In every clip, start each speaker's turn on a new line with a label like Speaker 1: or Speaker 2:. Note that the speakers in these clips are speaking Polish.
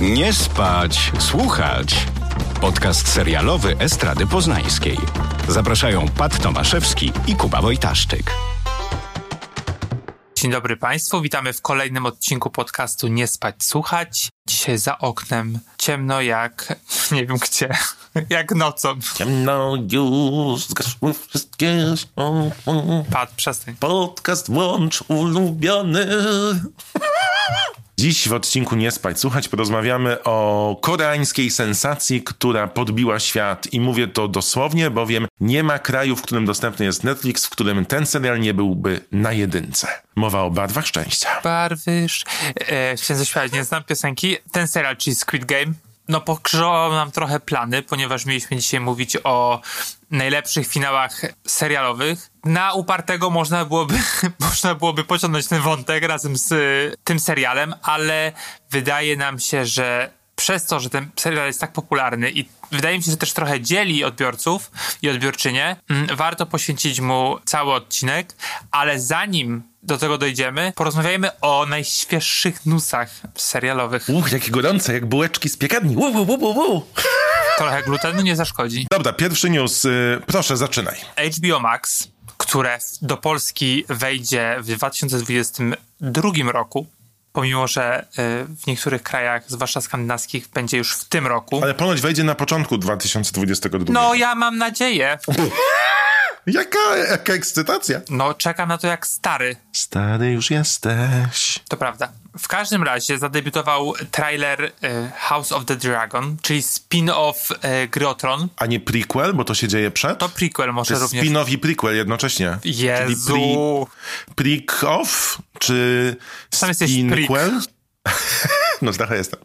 Speaker 1: Nie spać, słuchać. Podcast serialowy Estrady Poznańskiej. Zapraszają Pat Tomaszewski i Kuba Wojtaszczyk.
Speaker 2: Dzień dobry Państwu, witamy w kolejnym odcinku podcastu Nie spać, słuchać. Dzisiaj za oknem ciemno jak nie wiem gdzie, jak nocą.
Speaker 3: Ciemno już, zgasły wszystkie.
Speaker 2: Pat, przestań.
Speaker 3: Podcast włącz ulubiony. Dziś w odcinku Nie spać, słuchać porozmawiamy o koreańskiej sensacji, która podbiła świat i mówię to dosłownie, bowiem nie ma kraju, w którym dostępny jest Netflix, w którym ten serial nie byłby na jedynce. Mowa o barwach szczęścia.
Speaker 2: Barwysz. E, chciałem zaśpiewać, nie znam piosenki. Ten serial, czyli Squid Game, no pokrzyżował nam trochę plany, ponieważ mieliśmy dzisiaj mówić o najlepszych finałach serialowych. Na upartego można byłoby, można byłoby pociągnąć ten wątek razem z y, tym serialem, ale wydaje nam się, że przez to, że ten serial jest tak popularny i wydaje mi się, że też trochę dzieli odbiorców i odbiorczynie, mm, warto poświęcić mu cały odcinek, ale zanim do tego dojdziemy, porozmawiajmy o najświeższych newsach serialowych.
Speaker 3: Uch, jakie gorące, jak bułeczki z piekarni. Wow, wow, wow, wow.
Speaker 2: Trochę glutenu nie zaszkodzi.
Speaker 3: Dobra, pierwszy news. y, Proszę, zaczynaj.
Speaker 2: HBO Max, które do Polski wejdzie w 2022 roku, pomimo że y, w niektórych krajach, zwłaszcza skandynawskich, będzie już w tym roku.
Speaker 3: Ale ponoć wejdzie na początku 2022.
Speaker 2: No, ja mam nadzieję.
Speaker 3: Jaka, jaka ekscytacja.
Speaker 2: No, czekam na to jak stary.
Speaker 3: Stary już jesteś.
Speaker 2: To prawda. W każdym razie zadebiutował trailer y, House of the Dragon, czyli spin-off y, gry o Tron.
Speaker 3: A nie prequel, bo to się dzieje przed?
Speaker 2: To prequel może
Speaker 3: Czy
Speaker 2: również.
Speaker 3: spin-off i prequel jednocześnie?
Speaker 2: Jezu.
Speaker 3: Czyli pre, preak-off, czy
Speaker 2: Sam jesteś
Speaker 3: spin-quel? no, trochę jestem.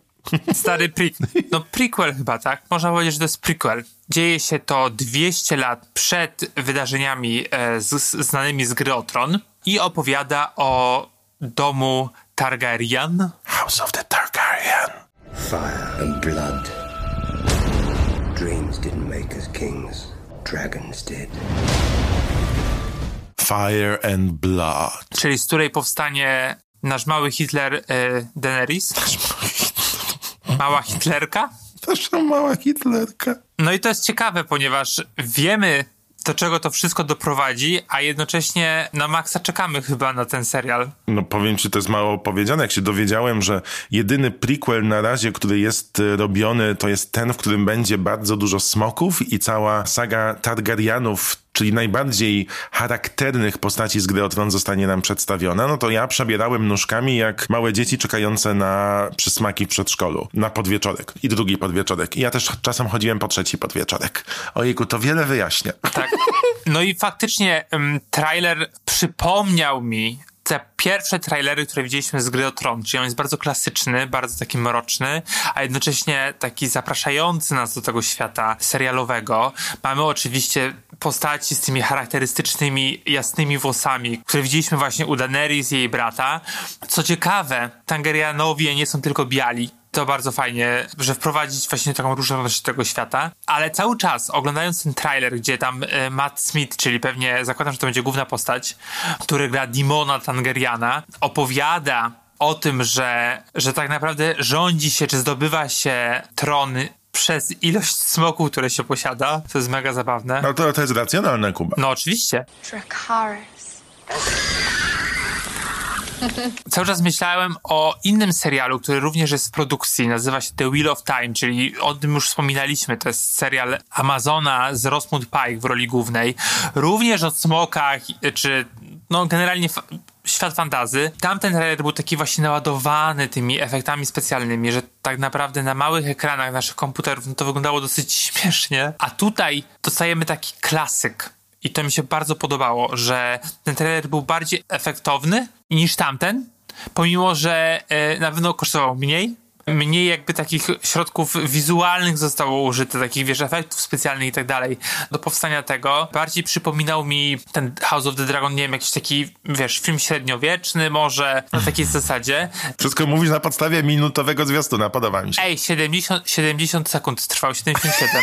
Speaker 2: Stary prequel. No prequel chyba, tak? Można powiedzieć, że to jest prequel. Dzieje się to 200 lat przed wydarzeniami e, z, z, znanymi z gry o Tron i opowiada o domu Targaryen.
Speaker 3: House of the Targaryen.
Speaker 4: Fire and blood. Dreams didn't make us kings, dragons did.
Speaker 3: Fire and Blood.
Speaker 2: czyli z której powstanie nasz mały Hitler e, Daenerys. Mała Hitlerka.
Speaker 3: Nasza mała Hitlerka.
Speaker 2: No i to jest ciekawe, ponieważ wiemy, do czego to wszystko doprowadzi, a jednocześnie na maksa czekamy chyba na ten serial.
Speaker 3: No powiem ci, to jest mało powiedziane. Jak się dowiedziałem, że jedyny prequel na razie, który jest y, robiony, to jest ten, w którym będzie bardzo dużo smoków i cała saga Targaryenów, czyli najbardziej charakternych postaci z gry o Tron zostanie nam przedstawiona, no to ja przebierałem nóżkami jak małe dzieci czekające na przysmaki w przedszkolu, na podwieczorek i drugi podwieczorek. I ja też czasem chodziłem po trzeci podwieczorek. Ojejku, to wiele wyjaśnia.
Speaker 2: Tak. No i faktycznie um, trailer przypomniał mi te pierwsze trailery, które widzieliśmy z gry o Tron, czyli on jest bardzo klasyczny, bardzo taki mroczny, a jednocześnie taki zapraszający nas do tego świata serialowego. Mamy oczywiście postaci z tymi charakterystycznymi, jasnymi włosami, które widzieliśmy właśnie u Daenerys i jej brata. Co ciekawe, Tangerianowie nie są tylko biali, to bardzo fajnie, że wprowadzić właśnie taką różnorodność tego świata. Ale cały czas oglądając ten trailer, gdzie tam e, Matt Smith, czyli pewnie zakładam, że to będzie główna postać, który gra Dimona Tangeriana, opowiada o tym, że, że tak naprawdę rządzi się, czy zdobywa się tron przez ilość smoków, które się posiada. To jest mega zabawne.
Speaker 3: No to, to jest racjonalne, Kuba.
Speaker 2: No oczywiście.
Speaker 5: Dracaris.
Speaker 2: Cały czas myślałem o innym serialu, który również jest w produkcji. Nazywa się The Wheel of Time, czyli o tym już wspominaliśmy. To jest serial Amazona z Rosamund Pike w roli głównej. Również o smokach, czy no generalnie fa- świat fantazy. Tamten trailer był taki właśnie naładowany tymi efektami specjalnymi, że tak naprawdę na małych ekranach naszych komputerów no to wyglądało dosyć śmiesznie. A tutaj dostajemy taki klasyk. I to mi się bardzo podobało, że ten trailer był bardziej efektowny niż tamten, pomimo że e, na pewno kosztował mniej. Mniej jakby takich środków wizualnych zostało użyte, takich wiesz, efektów specjalnych i tak dalej do powstania tego. Bardziej przypominał mi ten House of the Dragon, nie wiem, jakiś taki, wiesz, film średniowieczny może, na takiej zasadzie.
Speaker 3: Wszystko mówisz na podstawie minutowego zwiastuna, podoba mi się.
Speaker 2: Ej, 70, 70 sekund trwał, 77.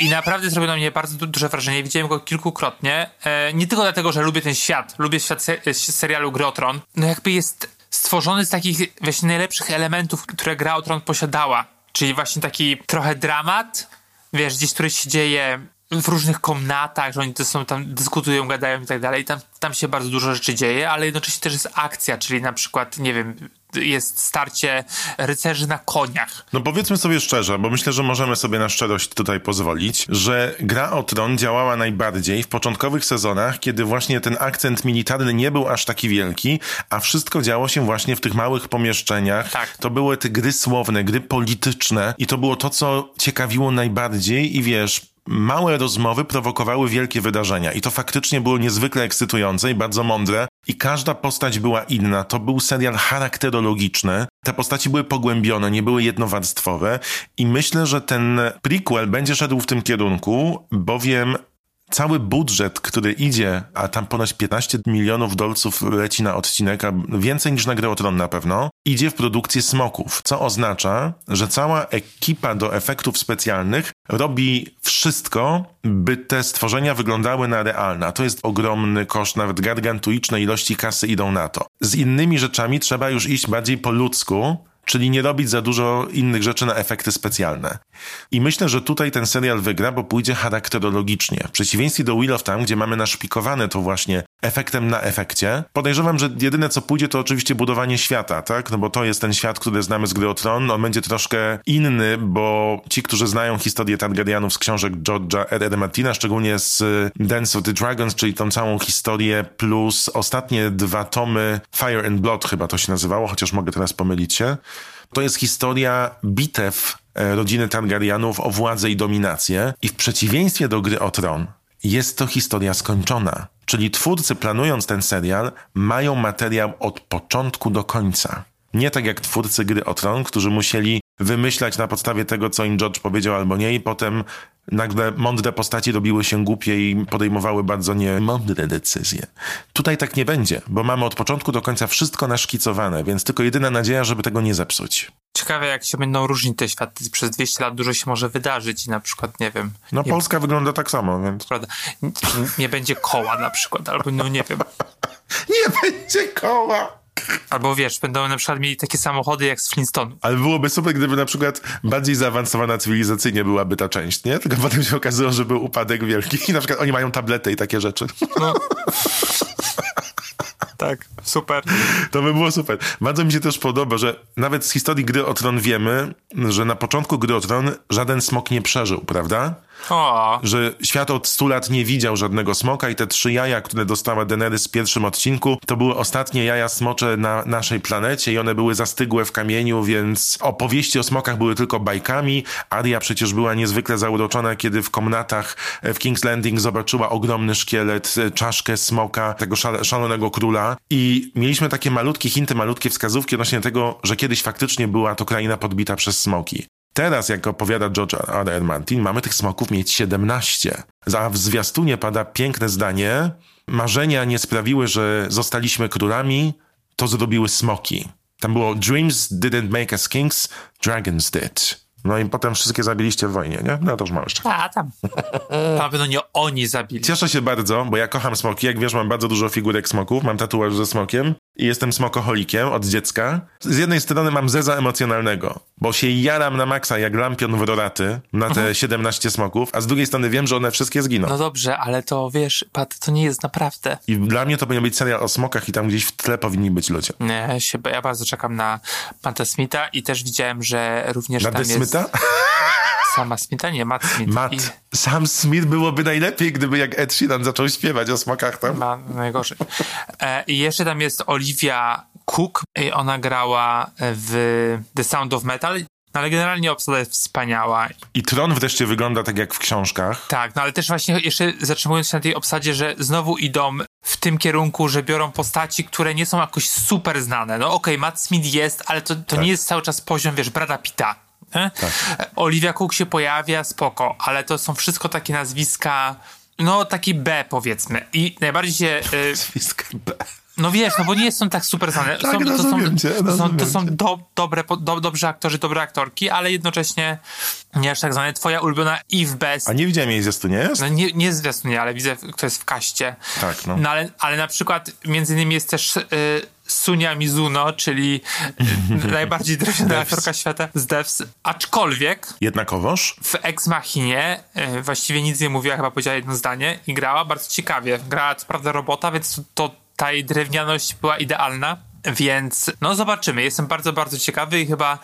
Speaker 2: I naprawdę zrobił na mnie bardzo du- duże wrażenie. Widziałem go kilkukrotnie. E, nie tylko dlatego, że lubię ten świat, lubię świat se- serialu Gry o Tron. No jakby jest stworzony z takich właśnie najlepszych elementów, które gra o Tron posiadała. Czyli właśnie taki trochę dramat, wiesz, gdzieś, który się dzieje w różnych komnatach, że oni to są tam, dyskutują, gadają i tak dalej. Tam, tam się bardzo dużo rzeczy dzieje, ale jednocześnie też jest akcja, czyli na przykład, nie wiem, jest starcie rycerzy na koniach.
Speaker 3: No powiedzmy sobie szczerze, bo myślę, że możemy sobie na szczerość tutaj pozwolić, że gra o tron działała najbardziej w początkowych sezonach, kiedy właśnie ten akcent militarny nie był aż taki wielki, a wszystko działo się właśnie w tych małych pomieszczeniach.
Speaker 2: Tak.
Speaker 3: To były te gry słowne, gry polityczne i to było to, co ciekawiło najbardziej i wiesz, małe rozmowy prowokowały wielkie wydarzenia i to faktycznie było niezwykle ekscytujące i bardzo mądre i każda postać była inna. To był serial charakterologiczny. Te postaci były pogłębione, nie były jednowarstwowe i myślę, że ten prequel będzie szedł w tym kierunku, bowiem cały budżet, który idzie, a tam ponoć 15 milionów dolców leci na odcinek, a więcej niż na grę o Tron na pewno, idzie w produkcję smoków, co oznacza, że cała ekipa do efektów specjalnych robi wszystko, by te stworzenia wyglądały na realne. To jest ogromny koszt, nawet gargantuiczne ilości kasy idą na to. Z innymi rzeczami trzeba już iść bardziej po ludzku, czyli nie robić za dużo innych rzeczy na efekty specjalne. I myślę, że tutaj ten serial wygra, bo pójdzie charakterologicznie. W przeciwieństwie do Wheel of Time, gdzie mamy naszpikowane to właśnie efektem na efekcie, podejrzewam, że jedyne co pójdzie to oczywiście budowanie świata, tak? No bo to jest ten świat, który znamy z gry o Tron. On będzie troszkę inny, bo ci, którzy znają historię Targaryenów z książek George'a R. R. Martina, szczególnie z Dance of the Dragons, czyli tą całą historię, plus ostatnie dwa tomy Fire and Blood chyba to się nazywało, chociaż mogę teraz pomylić się. To jest historia bitew e, rodziny Targaryenów o władzę i dominację i w przeciwieństwie do gry o Tron jest to historia skończona. Czyli twórcy planując ten serial mają materiał od początku do końca. Nie tak jak twórcy gry o Tron, którzy musieli wymyślać na podstawie tego, co im George powiedział albo nie i potem nagle mądre postaci robiły się głupie i podejmowały bardzo niemądre decyzje. Tutaj tak nie będzie, bo mamy od początku do końca wszystko naszkicowane, więc tylko jedyna nadzieja, żeby tego nie zepsuć.
Speaker 2: Ciekawe, jak się będą różnić te światy. Przez 200 lat dużo się może wydarzyć i na przykład, nie wiem...
Speaker 3: No
Speaker 2: nie,
Speaker 3: Polska wygląda tak samo, więc...
Speaker 2: Prawda, nie, nie będzie koła na przykład, albo no nie wiem.
Speaker 3: Nie będzie koła!
Speaker 2: Albo wiesz, będą na przykład mieli takie samochody jak z Flintstone.
Speaker 3: Ale byłoby super, gdyby na przykład bardziej zaawansowana cywilizacyjnie byłaby ta część, nie? Tylko potem się okazało, że był upadek wielki i na przykład oni mają tablety i takie rzeczy.
Speaker 2: No. tak, super.
Speaker 3: To by było super. Bardzo mi się też podoba, że nawet z historii gry o Tron wiemy, że na początku gry o Tron żaden smok nie przeżył, prawda?
Speaker 2: O,
Speaker 3: Że świat od 100 lat nie widział żadnego smoka i te trzy jaja, które dostała Daenerys w pierwszym odcinku, to były ostatnie jaja smocze na naszej planecie i one były zastygłe w kamieniu, więc opowieści o smokach były tylko bajkami. Arya przecież była niezwykle zauroczona, kiedy w komnatach w King's Landing zobaczyła ogromny szkielet, e, czaszkę smoka, tego szalonego króla i mieliśmy takie malutkie hinty, malutkie wskazówki odnośnie tego, że kiedyś faktycznie była to kraina podbita przez smoki. Teraz, jak opowiada George R. R. Martin, mamy tych smoków mieć 17. A w zwiastunie pada piękne zdanie. Marzenia nie sprawiły, że zostaliśmy królami, to zrobiły smoki. Tam było Dreams didn't make us kings, dragons did. No i potem wszystkie zabiliście w wojnie, nie? No to już mało jeszcze.
Speaker 2: a tam. Na pewno nie oni zabili.
Speaker 3: Cieszę się bardzo, bo ja kocham smoki. Jak wiesz, mam bardzo dużo figurek smoków, mam tatuaż ze smokiem i jestem smokoholikiem od dziecka. Z jednej strony mam zeza emocjonalnego, bo się jaram na maksa jak lampion w roraty na te 17 smoków, a z drugiej strony wiem, że one wszystkie zginą.
Speaker 2: No dobrze, ale to wiesz, Pat, to nie jest naprawdę.
Speaker 3: I dla mnie to powinien być serial o smokach i tam gdzieś w tle powinni być ludzie.
Speaker 2: Nie, się, ja bardzo czekam na Matta Smitha i też widziałem, że również
Speaker 3: Na
Speaker 2: tam
Speaker 3: The
Speaker 2: jest... Sama Smitha? Nie, Matt Smith.
Speaker 3: Matt.
Speaker 2: I
Speaker 3: Sam Smith byłoby najlepiej, gdyby jak Ed Sheeran zaczął śpiewać o smokach tam.
Speaker 2: ma najgorzej. E, I jeszcze tam jest Olivia Cook. I ona grała w The Sound of Metal. No, ale generalnie obsada jest wspaniała.
Speaker 3: I Tron wreszcie wygląda tak jak w książkach.
Speaker 2: Tak, no ale też właśnie jeszcze zatrzymując się na tej obsadzie, że znowu idą w tym kierunku, że biorą postaci, które nie są jakoś super znane. No okej, Matt Smith jest, ale to, to
Speaker 3: Tak.
Speaker 2: nie jest cały czas poziom, wiesz, Brada Pitta. Nie? Olivia Cook się pojawia, spoko, ale to są wszystko takie nazwiska, no taki B powiedzmy. I najbardziej się... Y,
Speaker 3: Nazwiska B.
Speaker 2: no wiesz, no bo nie są tak super znane.
Speaker 3: Tak,
Speaker 2: są, to są,
Speaker 3: cię,
Speaker 2: to są, to są do, dobre, do, dobrzy aktorzy, dobre aktorki, ale jednocześnie nie aż tak znane. Twoja ulubiona Eve Best.
Speaker 3: A nie widziałem jej zwiastu, nie jest?
Speaker 2: No nie, nie zwiastunie, ale widzę, kto jest w kaście.
Speaker 3: Tak, no.
Speaker 2: ale, ale na przykład między innymi jest też y, Sunia Mizuno, czyli najbardziej drewniana aktorka świata z Devs, aczkolwiek
Speaker 3: Jednakowoż?
Speaker 2: w Ex Machinie e, właściwie nic nie mówiła, chyba powiedziała jedno zdanie i grała bardzo ciekawie. Grała co prawda robota, więc to ta jej drewnianość była idealna. Więc no zobaczymy. Jestem bardzo, bardzo ciekawy i chyba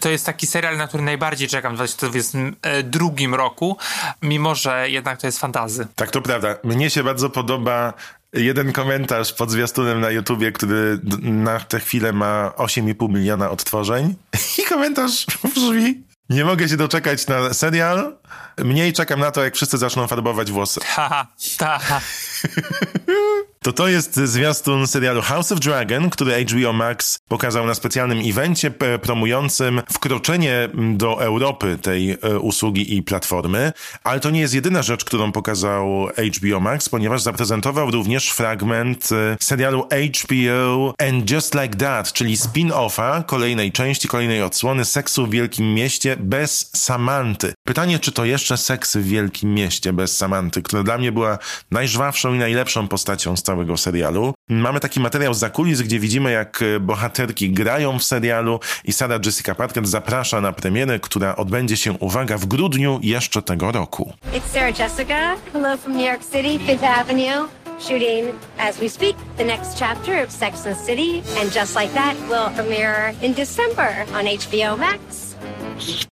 Speaker 2: to jest taki serial, na który najbardziej czekam w 2022 roku, mimo że jednak to jest fantazy.
Speaker 3: Tak, to prawda. Mnie się bardzo podoba jeden komentarz pod zwiastunem na YouTubie, który na tę chwilę ma 8,5 miliona odtworzeń. I komentarz brzmi: Nie mogę się doczekać na serial. Mniej czekam na to, jak wszyscy zaczną farbować włosy.
Speaker 2: Haha, haha.
Speaker 3: To to jest zwiastun serialu House of Dragon, który HBO Max pokazał na specjalnym evencie p- promującym wkroczenie do Europy tej e, usługi i platformy. Ale to nie jest jedyna rzecz, którą pokazał HBO Max, ponieważ zaprezentował również fragment e, serialu HBO And Just Like That, czyli spin-offa kolejnej części, kolejnej odsłony Seksu w Wielkim Mieście bez Samanty. Pytanie, czy to jeszcze Seks w Wielkim Mieście bez Samanty, która dla mnie była najżwawszą i najlepszą postacią z całego serialu. Mamy taki materiał z zakulis, gdzie widzimy, jak e, bohaterki grają w serialu i Sarah Jessica Parker zaprasza na premierę, która odbędzie się, uwaga, w grudniu jeszcze tego roku.
Speaker 5: It's Sarah Jessica. Hello from New York City, Fifth Avenue. Shooting as we speak the next chapter of Sex and City, and just like that will premiere in December on HBO Max.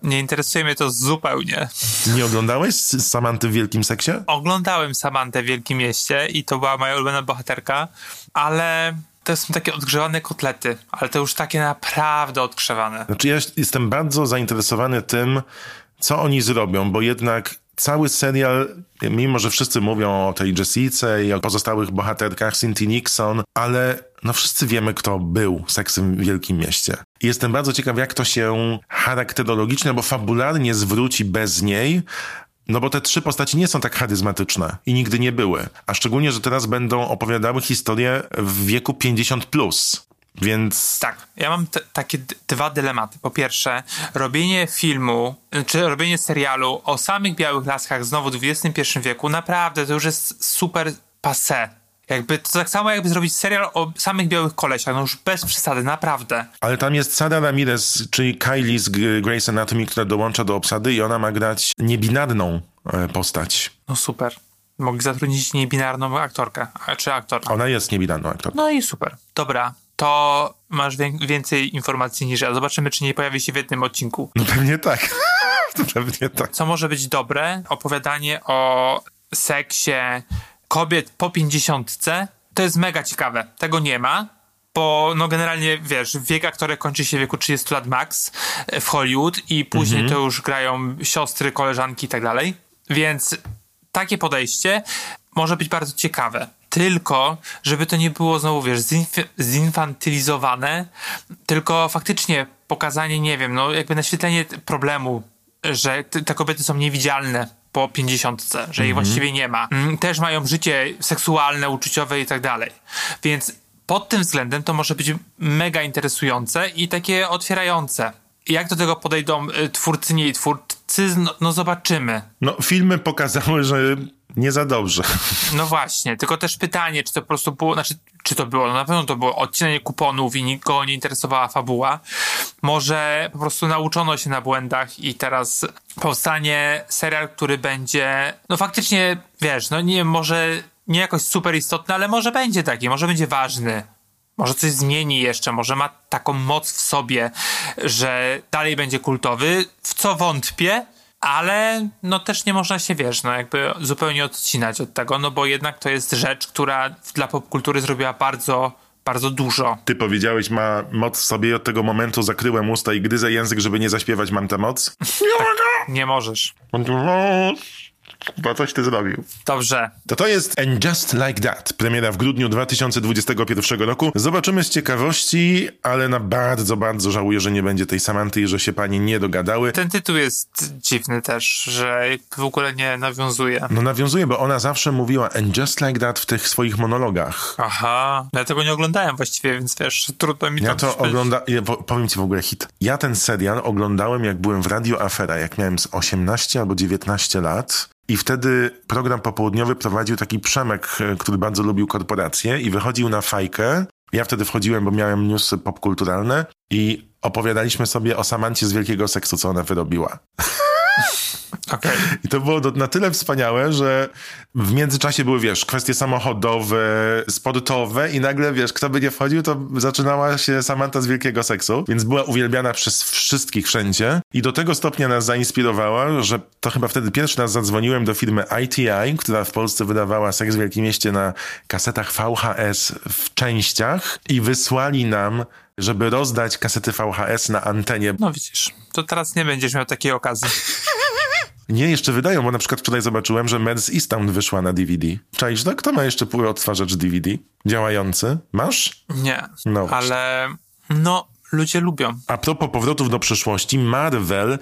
Speaker 2: Nie interesuje mnie to zupełnie.
Speaker 3: Nie oglądałeś Samanty w Wielkim Seksie?
Speaker 2: Oglądałem Samantę w Wielkim Mieście i to była moja ulubiona bohaterka, ale to są takie odgrzewane kotlety, ale to już takie naprawdę odgrzewane.
Speaker 3: Znaczy ja jestem bardzo zainteresowany tym, co oni zrobią, bo jednak cały serial, mimo że wszyscy mówią o tej Jessice i o pozostałych bohaterkach, Cynthia Nixon, ale no wszyscy wiemy, kto był seksem w Wielkim Mieście. I jestem bardzo ciekaw, jak to się charakterologicznie albo fabularnie zwróci bez niej, no bo te trzy postaci nie są tak charyzmatyczne i nigdy nie były. A szczególnie, że teraz będą opowiadały historię w wieku 50+. Plus. Więc
Speaker 2: Tak, ja mam takie dwa dylematy. Po pierwsze, robienie filmu, czy robienie serialu o samych białych laskach znowu w XXI wieku, naprawdę to już jest super passé. Jakby to tak samo jakby zrobić serial o samych białych kolesiach, no już bez przesady, naprawdę.
Speaker 3: Ale tam jest Sara Ramirez, czyli Kylie z Grey's Anatomy, która dołącza do obsady i ona ma grać niebinarną e, postać.
Speaker 2: No super. Mogli zatrudnić niebinarną aktorkę, a- czy aktora.
Speaker 3: Ona jest niebinarną aktorką.
Speaker 2: No i super. Dobra, to masz wię- więcej informacji niż ja. Zobaczymy, czy nie pojawi się w jednym odcinku.
Speaker 3: No pewnie tak. Pewnie tak.
Speaker 2: Co może być dobre? Opowiadanie o seksie kobiet po pięćdziesiątce. To jest mega ciekawe. Tego nie ma. Bo no generalnie, wiesz, wiek aktorek kończy się w wieku 30 lat max e, w Hollywood i później to już grają siostry, koleżanki i tak dalej. Więc takie podejście może być bardzo ciekawe. Tylko, żeby to nie było znowu, wiesz, zinf- zinfantylizowane, tylko faktycznie pokazanie, nie wiem, no jakby naświetlenie problemu, że te kobiety są niewidzialne po pięćdziesiątce, że jej właściwie nie ma. Mm, Też mają życie seksualne, uczuciowe i tak dalej. Więc pod tym względem to może być mega interesujące i takie otwierające. Jak do tego podejdą y, twórcynie i twórcy, no, no zobaczymy.
Speaker 3: No filmy pokazały, że nie za dobrze.
Speaker 2: No właśnie, tylko też pytanie, czy to po prostu było, znaczy, czy to było, no na pewno to było odcinanie kuponów i nikogo nie interesowała fabuła. Może po prostu nauczono się na błędach i teraz powstanie serial, który będzie, no faktycznie, wiesz, no nie, może nie jakoś super istotny, ale może będzie taki, może będzie ważny. Może coś zmieni jeszcze, może ma taką moc w sobie, że dalej będzie kultowy, w co wątpię, ale no też nie można się, wiesz, no jakby zupełnie odcinać od tego, no bo jednak to jest rzecz, która dla popkultury zrobiła bardzo, bardzo dużo.
Speaker 3: Ty powiedziałeś, ma moc w sobie i od tego momentu zakryłem usta i gryzę język, żeby nie zaśpiewać Mam tę moc.
Speaker 2: Nie możesz.
Speaker 3: Mam tę moc. Chyba coś ty zrobił.
Speaker 2: Dobrze.
Speaker 3: To to jest And Just Like That, premiera w grudniu 2021 roku. Zobaczymy z ciekawości, ale na bardzo, bardzo żałuję, że nie będzie tej Samanty i że się panie nie dogadały.
Speaker 2: Ten tytuł jest dziwny też, że w ogóle nie nawiązuje.
Speaker 3: No nawiązuje, bo ona zawsze mówiła And Just Like That w tych swoich monologach.
Speaker 2: Aha, ja tego nie oglądałem właściwie, więc wiesz, trudno mi
Speaker 3: Ja to
Speaker 2: coś powiedzieć.
Speaker 3: ogląda... Ja po- powiem ci w ogóle hit. Ja ten serial oglądałem jak byłem w Radio Afera, jak miałem z 18 albo 19 lat. I wtedy program popołudniowy prowadził taki Przemek, e, który bardzo lubił korporacje i wychodził na fajkę Ja wtedy wchodziłem, bo miałem newsy popkulturalne i opowiadaliśmy sobie o Samancie z Wielkiego Seksu, co ona wyrobiła.
Speaker 2: Okej.
Speaker 3: I to było do, na tyle wspaniałe, że w międzyczasie były, wiesz, kwestie samochodowe, sportowe i nagle, wiesz, kto by nie wchodził, to zaczynała się Samantha z Wielkiego Seksu, więc była uwielbiana przez wszystkich wszędzie i do tego stopnia nas zainspirowała, że to chyba wtedy pierwszy raz zadzwoniłem do firmy ITI, która w Polsce wydawała Seks w Wielkim Mieście na kasetach VHS w częściach i wysłali nam żeby rozdać kasety VHS na antenie.
Speaker 2: No widzisz, to teraz nie będziesz miał takiej okazji.
Speaker 3: Nie, jeszcze wydają, bo na przykład wczoraj zobaczyłem, że Meds Easttown wyszła na DVD. Czaisz, no kto ma jeszcze pół odtwarzacz DVD działający? Masz?
Speaker 2: Nie,
Speaker 3: No
Speaker 2: ale no, ludzie lubią.
Speaker 3: A propos powrotów do przyszłości, Marvel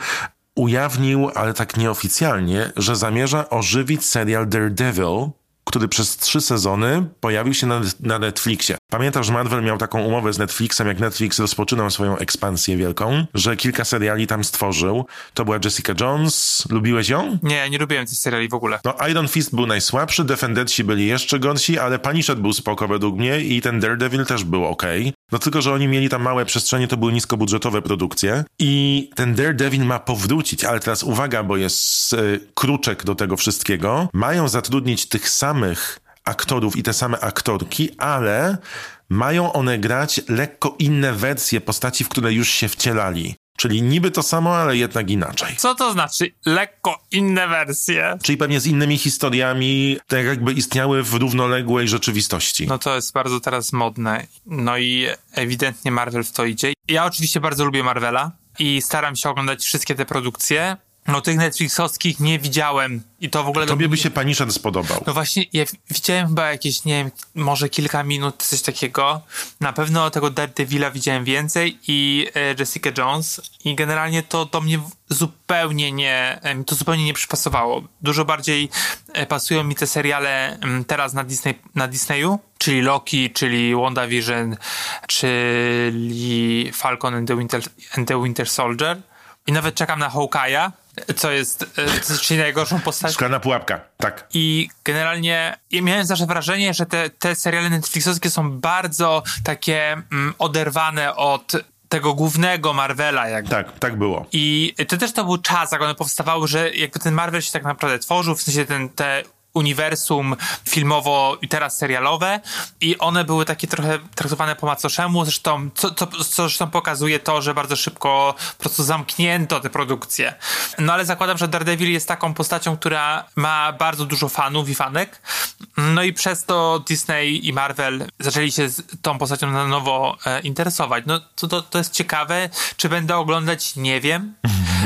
Speaker 3: ujawnił, ale tak nieoficjalnie, że zamierza ożywić serial Daredevil, który przez trzy sezony pojawił się na, na Netflixie. Pamiętasz, że Marvel miał taką umowę z Netflixem, jak Netflix rozpoczynał swoją ekspansję wielką, że kilka seriali tam stworzył. To była Jessica Jones. Lubiłeś ją?
Speaker 2: Nie, nie lubiłem tych seriali w ogóle.
Speaker 3: No, Iron Fist był najsłabszy, Defendersi byli jeszcze gorsi, ale Punisher był spoko według mnie i ten Daredevil też był okej. No tylko, że oni mieli tam małe przestrzenie, to były niskobudżetowe produkcje i ten Daredevil ma powrócić, ale teraz uwaga, bo jest e, kruczek do tego wszystkiego. Mają zatrudnić tych samych aktorów i te same aktorki, ale mają one grać lekko inne wersje postaci, w które już się wcielali. Czyli niby to samo, ale jednak inaczej.
Speaker 2: Co to znaczy lekko inne wersje?
Speaker 3: Czyli pewnie z innymi historiami, tak jakby istniały w równoległej rzeczywistości.
Speaker 2: No to jest bardzo teraz modne. No i ewidentnie Marvel w to idzie. Ja oczywiście bardzo lubię Marvela i staram się oglądać wszystkie te produkcje. No tych Netflixowskich nie widziałem i to w ogóle...
Speaker 3: Tobie by się Punisher spodobał.
Speaker 2: No właśnie, ja widziałem chyba jakieś, nie wiem, może kilka minut, coś takiego. Na pewno tego Daredevila widziałem więcej i e, Jessica Jones i generalnie to do mnie zupełnie nie, to zupełnie nie przypasowało. Dużo bardziej e, pasują mi te seriale teraz na, Disney, na Disneyu, czyli Loki, czyli WandaVision, czyli Falcon and the Winter, and the Winter Soldier. I nawet czekam na Hawkeye'a, co jest, e, czyli najgorszą postać.
Speaker 3: Szklana pułapka, tak.
Speaker 2: I generalnie ja miałem zawsze wrażenie, że te, te seriale Netflixowskie są bardzo takie mm, oderwane od tego głównego Marvela jakby.
Speaker 3: Tak, tak było.
Speaker 2: I to też to był czas, jak one powstawały, że jakby ten Marvel się tak naprawdę tworzył, w sensie ten, te uniwersum filmowo i teraz serialowe i one były takie trochę traktowane po macoszemu, zresztą co, co, co zresztą pokazuje to, że bardzo szybko po prostu zamknięto te produkcje. No ale zakładam, że Daredevil jest taką postacią, która ma bardzo dużo fanów i fanek, no i przez to Disney i Marvel zaczęli się tą postacią na nowo e, interesować. No to, to, to jest ciekawe, czy będę oglądać, nie wiem.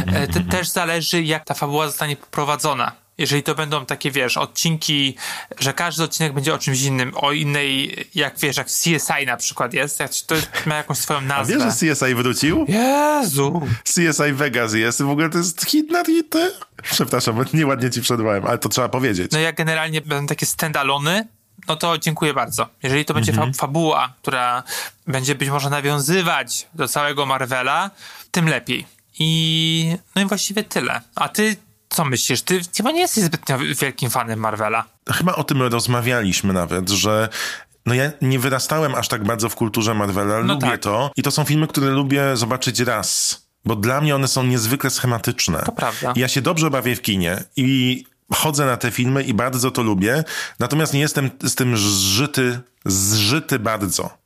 Speaker 2: E, te, też zależy, jak ta fabuła zostanie poprowadzona. Jeżeli to będą takie, wiesz, odcinki, że każdy odcinek będzie o czymś innym, o innej, jak wiesz, jak CSI na przykład jest, jak to ma jakąś swoją
Speaker 3: A
Speaker 2: nazwę.
Speaker 3: wiesz, że CSI wrócił?
Speaker 2: Jezu!
Speaker 3: CSI Vegas jest. W ogóle to jest hit na hity. Przepraszam, nieładnie ci przerwałem, ale to trzeba powiedzieć.
Speaker 2: No jak generalnie będą takie standalony, no to dziękuję bardzo. Jeżeli to będzie fa- fabuła, która będzie być może nawiązywać do całego Marvela, tym lepiej. I no i właściwie tyle. A ty co myślisz? Ty chyba nie jesteś zbytnio wielkim fanem Marvela.
Speaker 3: Chyba o tym rozmawialiśmy nawet, że no ja nie wyrastałem aż tak bardzo w kulturze Marvela,
Speaker 2: No
Speaker 3: lubię
Speaker 2: tak.
Speaker 3: to i to są filmy, które lubię zobaczyć raz, bo dla mnie one są niezwykle schematyczne.
Speaker 2: To prawda.
Speaker 3: Ja się dobrze bawię w kinie i chodzę na te filmy i bardzo to lubię, natomiast nie jestem z tym zżyty, zżyty bardzo.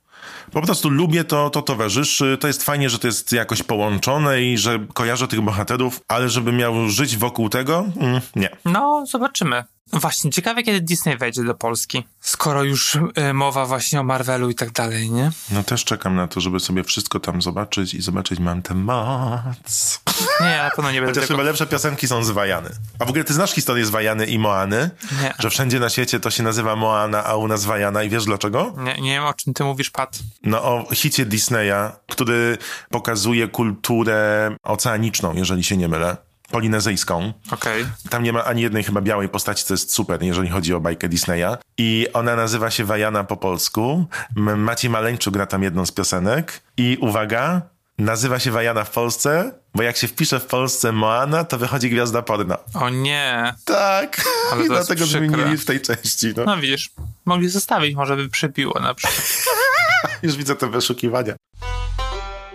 Speaker 3: Po prostu lubię to, to towarzyszy. To jest fajnie, że to jest jakoś połączone i że kojarzę tych bohaterów, ale żeby miał żyć wokół tego, mm, nie.
Speaker 2: No, zobaczymy. Właśnie, ciekawe kiedy Disney wejdzie do Polski. Skoro już y, mowa właśnie o Marvelu i tak dalej, nie?
Speaker 3: No też czekam na to, żeby sobie wszystko tam zobaczyć i zobaczyć mam tę moc.
Speaker 2: Nie, na pewno nie będę
Speaker 3: Chociaż
Speaker 2: tego...
Speaker 3: chyba lepsze piosenki są z Wajany. A w ogóle ty znasz historię z Wajany i Moany?
Speaker 2: Nie.
Speaker 3: Że wszędzie na świecie to się nazywa Moana, a u nas Wajana i wiesz dlaczego?
Speaker 2: Nie, nie wiem, o czym ty mówisz, Pat.
Speaker 3: No o hicie Disneya, który pokazuje kulturę oceaniczną, jeżeli się nie mylę. Polinezyjską.
Speaker 2: Okej.
Speaker 3: Tam nie ma ani jednej chyba białej postaci, co jest super, jeżeli chodzi o bajkę Disneya. I ona nazywa się Wajana po polsku. Maciej Maleńczuk gra tam jedną z piosenek. I uwaga, nazywa się Wajana w Polsce, bo jak się wpisze w Polsce Moana, to wychodzi gwiazda porno.
Speaker 2: O nie.
Speaker 3: Tak,
Speaker 2: Ale
Speaker 3: i dlatego
Speaker 2: przykre.
Speaker 3: zmienili w tej części. No.
Speaker 2: No widzisz, mogli zostawić, może by przybiło na przykład.
Speaker 3: Już widzę te wyszukiwania.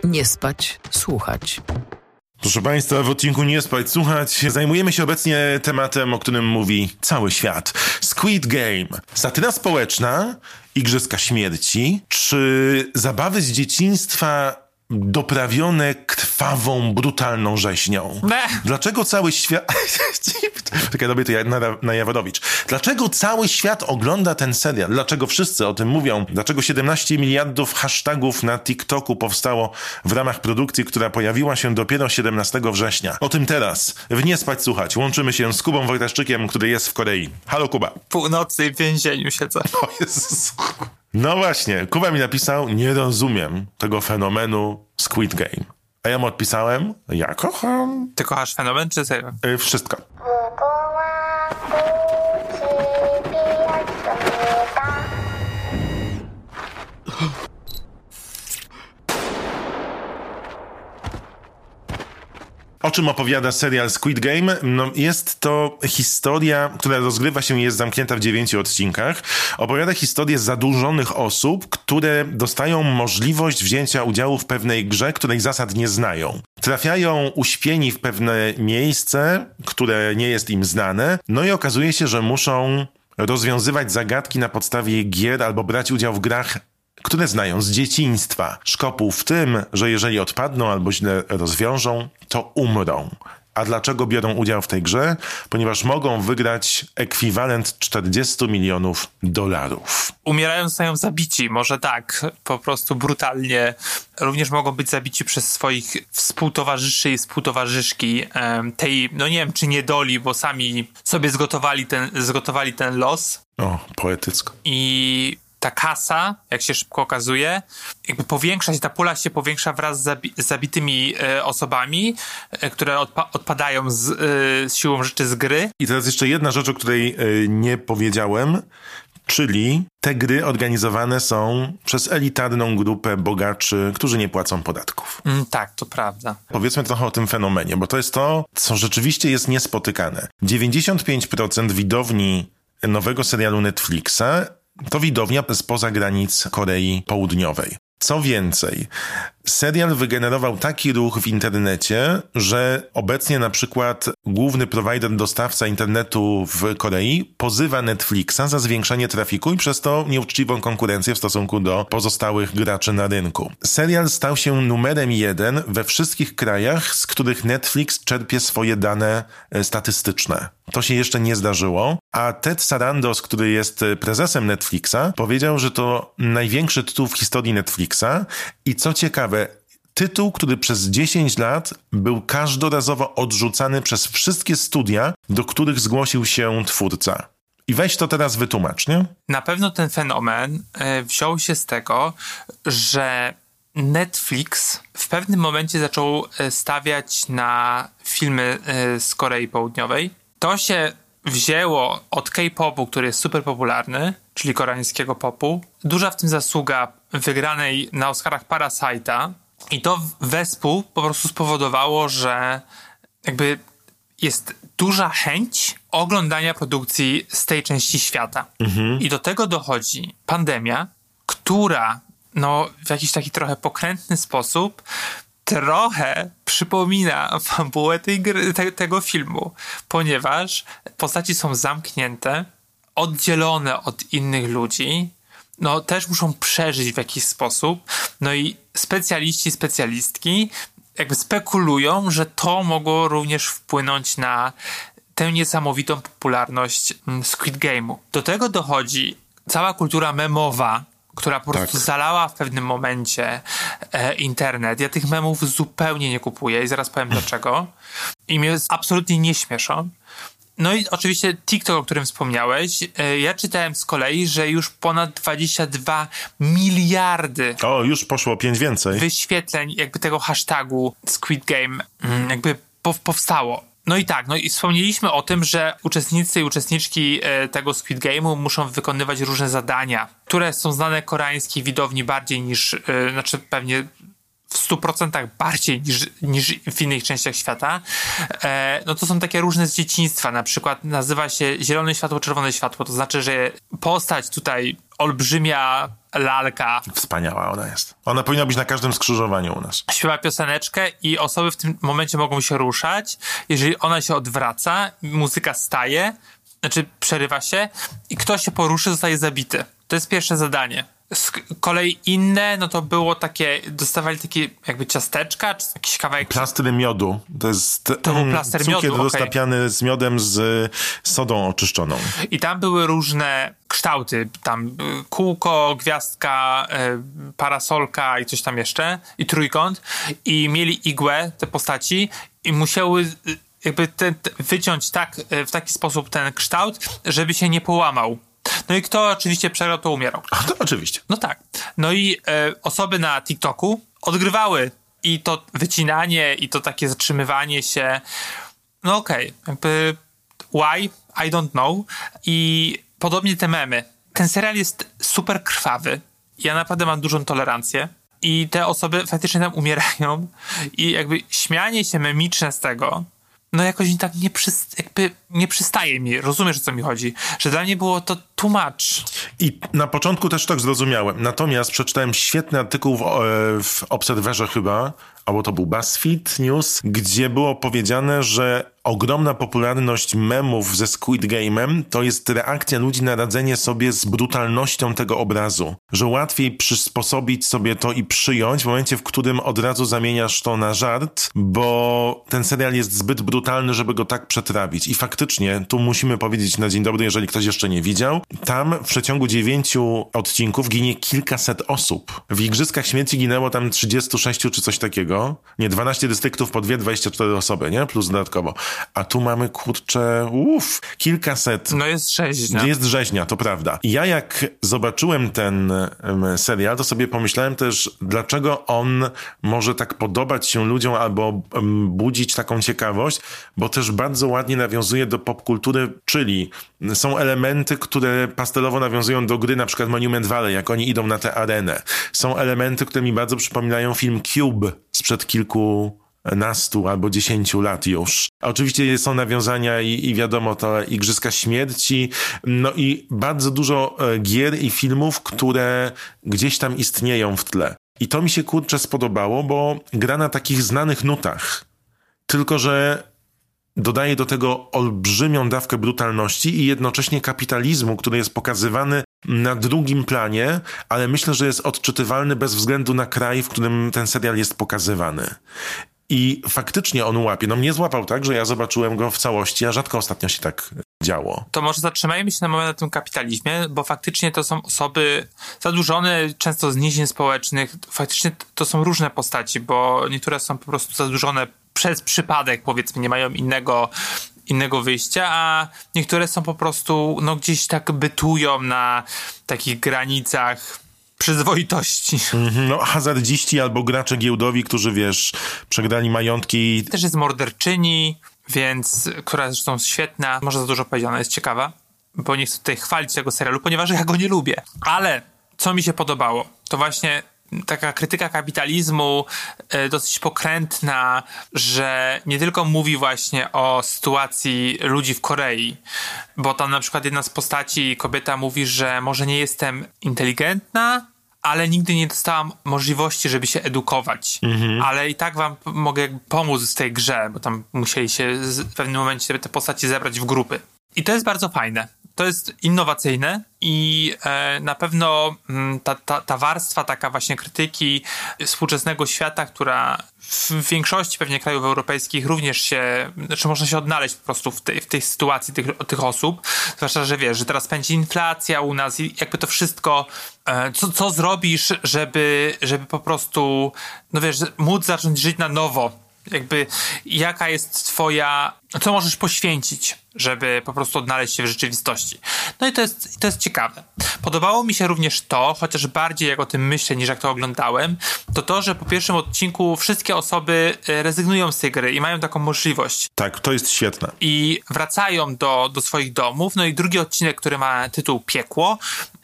Speaker 6: Nie spać, słuchać.
Speaker 3: Proszę Państwa, w odcinku Nie Spać Słuchać zajmujemy się obecnie tematem, o którym mówi cały świat. Squid Game. Satyra społeczna, Igrzyska Śmierci, czy zabawy z dzieciństwa doprawione krwawą, brutalną rzeźnią.
Speaker 2: Ne.
Speaker 3: Dlaczego cały świat... Czekaj, robię to ja na, na Jaworowicz. Dlaczego cały świat ogląda ten serial? Dlaczego wszyscy o tym mówią? Dlaczego 17 miliardów hashtagów na TikToku powstało w ramach produkcji, która pojawiła się dopiero 17 września? O tym teraz. W Nie Spać Słuchać. Łączymy się z Kubą Wojtaszczykiem, który jest w Korei. Halo Kuba.
Speaker 2: Północy w więzieniu siedzę.
Speaker 3: O Jezus. No właśnie, Kuba mi napisał, nie rozumiem tego fenomenu Squid Game. A ja mu odpisałem, ja kocham
Speaker 2: Ty kochasz fenomen czy serial?
Speaker 3: y, wszystko. O czym opowiada serial Squid Game? No, jest to historia, która rozgrywa się i jest zamknięta w dziewięciu odcinkach. Opowiada historię zadłużonych osób, które dostają możliwość wzięcia udziału w pewnej grze, której zasad nie znają. Trafiają uśpieni w pewne miejsce, które nie jest im znane, no i okazuje się, że muszą rozwiązywać zagadki na podstawie gier albo brać udział w grach które znają z dzieciństwa. Szkopuł w tym, że jeżeli odpadną albo źle rozwiążą, to umrą. A dlaczego biorą udział w tej grze? Ponieważ mogą wygrać ekwiwalent 40 milionów dolarów.
Speaker 2: Umierają, zostają zabici, może tak, po prostu brutalnie. Również mogą być zabici przez swoich współtowarzyszy i współtowarzyszki tej, no nie wiem czy niedoli, bo sami sobie zgotowali ten, zgotowali ten los
Speaker 3: O, poetycko.
Speaker 2: i ta kasa, jak się szybko okazuje, jakby powiększa się, ta pula się powiększa wraz z, zabi- z zabitymi e, osobami, e, które odpa- odpadają z, e, z siłą rzeczy z gry.
Speaker 3: I teraz jeszcze jedna rzecz, o której y, nie powiedziałem, czyli te gry organizowane są przez elitarną grupę bogaczy, którzy nie płacą podatków.
Speaker 2: Mm, tak, to prawda.
Speaker 3: Powiedzmy trochę o tym fenomenie, bo to jest to, co rzeczywiście jest niespotykane. 95% widowni nowego serialu Netflixa to widownia spoza granic Korei Południowej. Co więcej, serial wygenerował taki ruch w internecie, że obecnie na przykład główny prowajder dostawca internetu w Korei pozywa Netflixa za zwiększenie trafiku i przez to nieuczciwą konkurencję w stosunku do pozostałych graczy na rynku. Serial stał się numerem jeden we wszystkich krajach, z których Netflix czerpie swoje dane e, statystyczne. To się jeszcze nie zdarzyło, a Ted Sarandos, który jest e, prezesem Netflixa, powiedział, że to największy tytuł w historii Netflixa i co ciekawe, tytuł, który przez 10 lat był każdorazowo odrzucany przez wszystkie studia, do których zgłosił się twórca. I weź to teraz wytłumacz, nie?
Speaker 2: Na pewno ten fenomen e, wziął się z tego, że Netflix w pewnym momencie zaczął e, stawiać na filmy e, z Korei Południowej. To się wzięło od K-popu, który jest super popularny, czyli koreańskiego popu. Duża w tym zasługa wygranej na Oscarach Parasite'a. I to wespół po prostu spowodowało, że jakby jest duża chęć oglądania produkcji z tej części świata. I do tego dochodzi pandemia, która no, w jakiś taki trochę pokrętny sposób trochę przypomina fabułę tej gry, te, tego filmu, ponieważ postaci są zamknięte, oddzielone od innych ludzi, no też muszą przeżyć w jakiś sposób, no i specjaliści, specjalistki jakby spekulują, że to mogło również wpłynąć na tę niesamowitą popularność mm, Squid Game'u. Do tego dochodzi cała kultura memowa, która po prostu zalała w pewnym momencie e, internet. Ja tych memów zupełnie nie kupuję i zaraz powiem dlaczego. I mnie absolutnie nie śmieszą. No i oczywiście TikTok, o którym wspomniałeś. E, ja czytałem z kolei, że już ponad 22 miliardy
Speaker 3: O, już poszło pięć więcej.
Speaker 2: wyświetleń jakby tego hashtagu Squid Game mm, jakby pow- powstało. No i tak, no i wspomnieliśmy o tym, że uczestnicy i uczestniczki e, tego Squid Game'u muszą wykonywać różne zadania, które są znane koreańskiej widowni bardziej niż, e, znaczy pewnie w 100% bardziej niż, niż w innych częściach świata, e, no to są takie różne z dzieciństwa. Na przykład nazywa się zielone światło, czerwone światło. To znaczy, że postać tutaj olbrzymia lalka
Speaker 3: Wspaniała ona jest. Ona powinna być na każdym skrzyżowaniu u nas.
Speaker 2: śpiewa pioseneczkę i osoby w tym momencie mogą się ruszać. Jeżeli ona się odwraca, muzyka staje, znaczy przerywa się i kto się poruszy, zostaje zabity. To jest pierwsze zadanie. Z kolei inne, no to było takie, dostawali takie jakby ciasteczka, czy jakiś kawałek
Speaker 3: Plastry miodu. To jest
Speaker 2: To był
Speaker 3: mm,
Speaker 2: plaster
Speaker 3: cukier
Speaker 2: miodu,
Speaker 3: roztapiany z miodem z sodą oczyszczoną.
Speaker 2: I tam były różne kształty. Tam y, kółko, gwiazdka, y, parasolka i coś tam jeszcze. I trójkąt. I mieli igłę, te postaci, i musiały y, jakby ten, wyciąć tak, w taki sposób ten kształt, żeby się nie połamał. No i kto oczywiście przegrał, to umierał.
Speaker 3: To oczywiście.
Speaker 2: No tak. No i e, osoby na TikToku odgrywały i to wycinanie, i to takie zatrzymywanie się. No okej, jakby why? I don't know. I podobnie te memy. Ten serial jest super krwawy. Ja naprawdę mam dużą tolerancję. I te osoby faktycznie tam umierają. I jakby śmianie się memiczne z tego, no jakoś mi tak nie, przys- jakby nie przystaje mi. Rozumiesz, o co mi chodzi? Że dla mnie było to much.
Speaker 3: I na początku też tak zrozumiałem. Natomiast przeczytałem świetny artykuł w, e, w Obserwerze chyba, albo to był BuzzFeed News, gdzie było powiedziane, że ogromna popularność memów ze Squid Game'em to jest reakcja ludzi na radzenie sobie z brutalnością tego obrazu. Że łatwiej przysposobić sobie to i przyjąć w momencie, w którym od razu zamieniasz to na żart, bo ten serial jest zbyt brutalny, żeby go tak przetrawić. I faktycznie, tu musimy powiedzieć na dzień dobry, jeżeli ktoś jeszcze nie widział, tam w przeciągu dziewięciu odcinków ginie kilkaset osób. W Igrzyskach Śmierci ginęło tam 36 czy coś takiego. Nie, 12 dystryktów po dwie, 24 osoby, nie? Plus dodatkowo. A tu mamy, kurczę, uff, kilkaset.
Speaker 2: No jest rzeźnia.
Speaker 3: Jest rzeźnia, to prawda. Ja jak zobaczyłem ten serial, to sobie pomyślałem też, dlaczego on może tak podobać się ludziom albo budzić taką ciekawość, bo też bardzo ładnie nawiązuje do popkultury, czyli są elementy, które pastelowo nawiązują do gry na przykład Monument Valley, jak oni idą na tę arenę. Są elementy, które mi bardzo przypominają film Cube sprzed kilku nastu albo dziesięciu lat już. A Oczywiście są nawiązania i, i wiadomo to Igrzyska Śmierci, no i bardzo dużo e, gier i filmów, które gdzieś tam istnieją w tle. I to mi się kurczę spodobało, bo gra na takich znanych nutach. Tylko, że dodaje do tego olbrzymią dawkę brutalności i jednocześnie kapitalizmu, który jest pokazywany na drugim planie, ale myślę, że jest odczytywalny bez względu na kraj, w którym ten serial jest pokazywany. I faktycznie on łapie. No mnie złapał tak, że ja zobaczyłem go w całości, a rzadko ostatnio się tak działo.
Speaker 2: To może zatrzymajmy się na moment na tym kapitalizmie, bo faktycznie to są osoby zadłużone, często z nizin społecznych. Faktycznie to są różne postaci, bo niektóre są po prostu zadłużone przez przypadek, powiedzmy, nie mają innego innego wyjścia, a niektóre są po prostu, no gdzieś tak bytują na takich granicach przyzwoitości.
Speaker 3: No, hazardziści albo gracze giełdowi, którzy wiesz, przegrali majątki.
Speaker 2: Też jest morderczyni, więc, która zresztą jest świetna, może za dużo powiedziane, jest ciekawa, bo nie chcę tutaj chwalić tego serialu, ponieważ ja go nie lubię. Ale co mi się podobało, to właśnie taka krytyka kapitalizmu e, dosyć pokrętna, że nie tylko mówi właśnie o sytuacji ludzi w Korei, bo tam na przykład jedna z postaci, kobieta mówi, że może nie jestem inteligentna, ale nigdy nie dostałam możliwości, żeby się edukować. Ale i tak wam mogę pomóc w tej grze, bo tam musieli się w pewnym momencie te postaci zebrać w grupy. I to jest bardzo fajne. To jest innowacyjne i e, na pewno mm, ta, ta, ta warstwa taka właśnie krytyki współczesnego świata, która w większości pewnie krajów europejskich również się, znaczy można się odnaleźć po prostu w tej, w tej sytuacji tych, tych osób. Zwłaszcza, że wiesz, że teraz pędzi inflacja u nas i jakby to wszystko, e, co, co zrobisz, żeby, żeby po prostu, no wiesz, móc zacząć żyć na nowo jakby jaka jest twoja, co możesz poświęcić, żeby po prostu odnaleźć się w rzeczywistości. No i to jest, to jest ciekawe. Podobało mi się również to, chociaż bardziej jak o tym myślę niż jak to oglądałem, to to, że po pierwszym odcinku wszystkie osoby e, rezygnują z tej gry i mają taką możliwość
Speaker 3: Tak, to jest świetne.
Speaker 2: i wracają do, do swoich domów. No i drugi odcinek, który ma tytuł Piekło,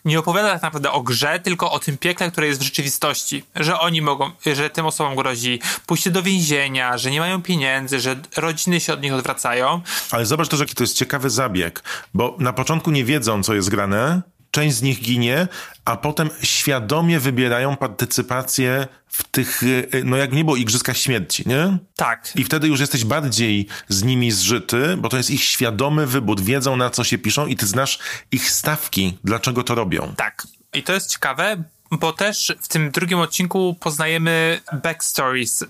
Speaker 2: nie opowiada tak naprawdę o grze, tylko o tym piekle, które jest w rzeczywistości. Że oni mogą, że tym osobom grozi pójście do więzienia, że nie mają pieniędzy, że rodziny się od nich odwracają.
Speaker 3: Ale zobacz też, jaki to jest ciekawy zabieg, bo na początku nie wiedzą, co jest grane, część z nich ginie, a potem świadomie wybierają partycypację w tych, y, no jak nie było Igrzyskach Śmierci, nie?
Speaker 2: Tak.
Speaker 3: I wtedy już jesteś bardziej z nimi zżyty, bo to jest ich świadomy wybór, wiedzą na co się piszą i ty znasz ich stawki, dlaczego to robią.
Speaker 2: Tak. I to jest ciekawe, bo też w tym drugim odcinku poznajemy backstories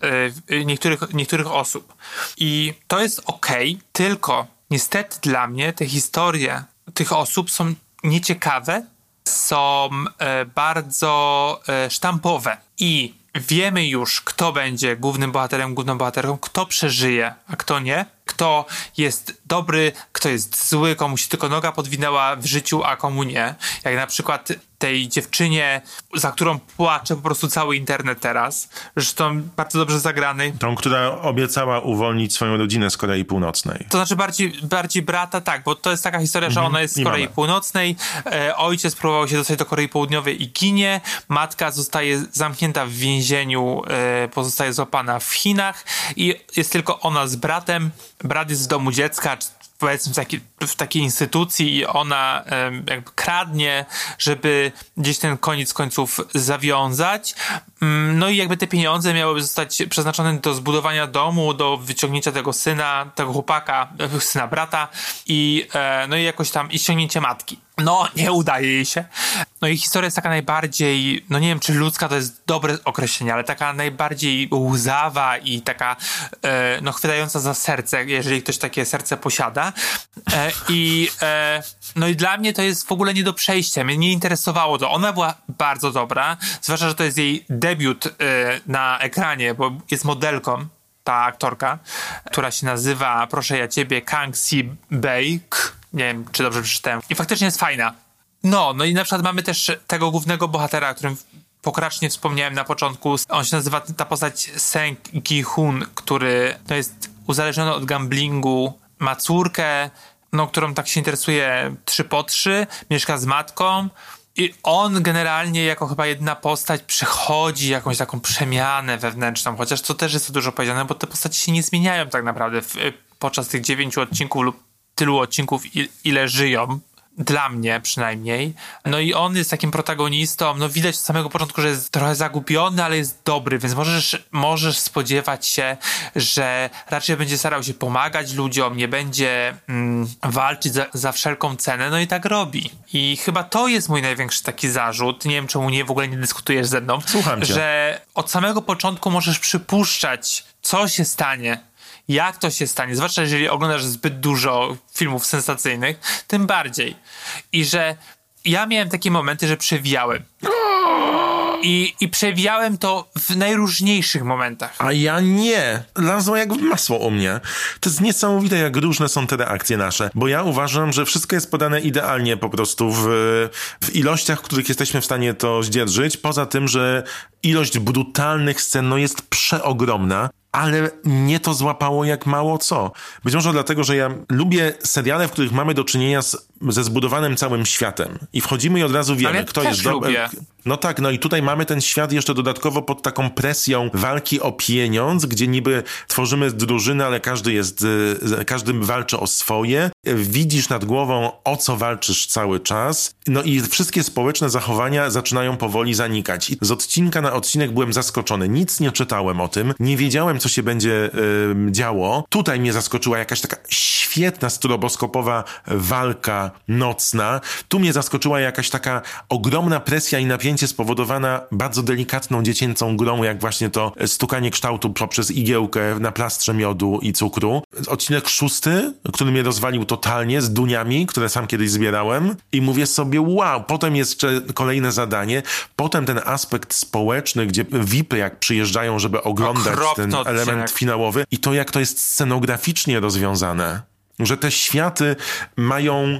Speaker 2: y, niektórych, niektórych osób. I to jest okej, okay, tylko niestety dla mnie te historie tych osób są nieciekawe, są e, bardzo e, sztampowe. I wiemy już, kto będzie głównym bohaterem, główną bohaterką, kto przeżyje, a kto nie, kto jest dobry, kto jest zły, komu się tylko noga podwinęła w życiu, a komu nie. Jak na przykład tej dziewczynie, za którą płacze po prostu cały internet teraz. Zresztą bardzo dobrze zagrany.
Speaker 3: Tą, która obiecała uwolnić swoją rodzinę z Korei Północnej.
Speaker 2: To znaczy bardziej, bardziej brata, tak, bo to jest taka historia, mhm. że ona jest z Korei Północnej, e, ojciec próbował się dostać do Korei Południowej i ginie, matka zostaje zamknięta w więzieniu, e, pozostaje złapana w Chinach i jest tylko ona z bratem. Brat jest w domu dziecka, powiedzmy w, taki, w takiej instytucji i ona jakby kradnie, żeby gdzieś ten koniec końców zawiązać. Mm, no i jakby te pieniądze miałyby zostać przeznaczone do zbudowania domu, do wyciągnięcia tego syna, tego chłopaka, syna brata i e, no i jakoś tam i ściągnięcie matki. No, nie udaje jej się. No i historia jest taka najbardziej, no nie wiem czy ludzka to jest dobre określenie, ale taka najbardziej łzawa i taka, e, no chwytająca za serce, jeżeli ktoś takie serce posiada. E, I e, no i dla mnie to jest w ogóle nie do przejścia. Mnie nie interesowało to. Ona była bardzo dobra, zwłaszcza, że to jest jej debiut e, na ekranie, bo jest modelką ta aktorka, która się nazywa, proszę ja ciebie, Kang Si Baek nie wiem, czy dobrze przeczytałem. I faktycznie jest fajna. No, no i na przykład mamy też tego głównego bohatera, o którym pokracznie wspomniałem na początku. On się nazywa, ta postać Seng Gi-hun, który to jest uzależniony od gamblingu, ma córkę, no, którą tak się interesuje 3 po 3, mieszka z matką i on generalnie jako chyba jedna postać przechodzi jakąś taką przemianę wewnętrzną, chociaż to też jest dużo powiedziane, bo te postacie się nie zmieniają tak naprawdę w, podczas tych dziewięciu odcinków lub tylu odcinków, ile żyją, dla mnie przynajmniej. No i on jest takim protagonistą, no widać od samego początku, że jest trochę zagubiony, ale jest dobry, więc możesz, możesz spodziewać się, że raczej będzie starał się pomagać ludziom, nie będzie mm, walczyć za, za wszelką cenę, no i tak robi. I chyba to jest mój największy taki zarzut, nie wiem czemu nie, w ogóle nie dyskutujesz ze mną,
Speaker 3: Słucham cię.
Speaker 2: że od samego początku możesz przypuszczać, co się stanie, jak to się stanie, zwłaszcza jeżeli oglądasz zbyt dużo filmów sensacyjnych, tym bardziej. I że ja miałem takie momenty, że przewijałem. I, I przewijałem to w najróżniejszych momentach.
Speaker 3: A ja nie. Lazło jak masło u mnie. To jest niesamowite, jak różne są te reakcje nasze. Bo ja uważam, że wszystko jest podane idealnie po prostu w, w ilościach, w których jesteśmy w stanie to zdzierżyć. Poza tym, że ilość brutalnych scen no, jest przeogromna ale mnie to złapało jak mało co. Być może dlatego, że ja lubię seriale, w których mamy do czynienia z, ze zbudowanym całym światem. I wchodzimy i od razu wiemy,
Speaker 2: ale
Speaker 3: kto jest dobry. No tak, no i tutaj mamy ten świat jeszcze dodatkowo pod taką presją walki o pieniądz, gdzie niby tworzymy drużynę, ale każdy jest, y, każdy walczy o swoje. Widzisz nad głową, o co walczysz cały czas. No i wszystkie społeczne zachowania zaczynają powoli zanikać. I z odcinka na odcinek byłem zaskoczony. Nic nie czytałem o tym, nie wiedziałem, co się będzie y, działo. Tutaj mnie zaskoczyła jakaś taka świetna stroboskopowa walka nocna. Tu mnie zaskoczyła jakaś taka ogromna presja i napięcie spowodowana bardzo delikatną dziecięcą grą, jak właśnie to stukanie kształtu poprzez igiełkę na plastrze miodu i cukru. Odcinek szósty, który mnie rozwalił totalnie z duniami, które sam kiedyś zbierałem i mówię sobie, wow, potem jeszcze kolejne zadanie, potem ten aspekt społeczny, gdzie VIPy jak przyjeżdżają, żeby oglądać ten element finałowy i to jak to jest scenograficznie rozwiązane, że te światy mają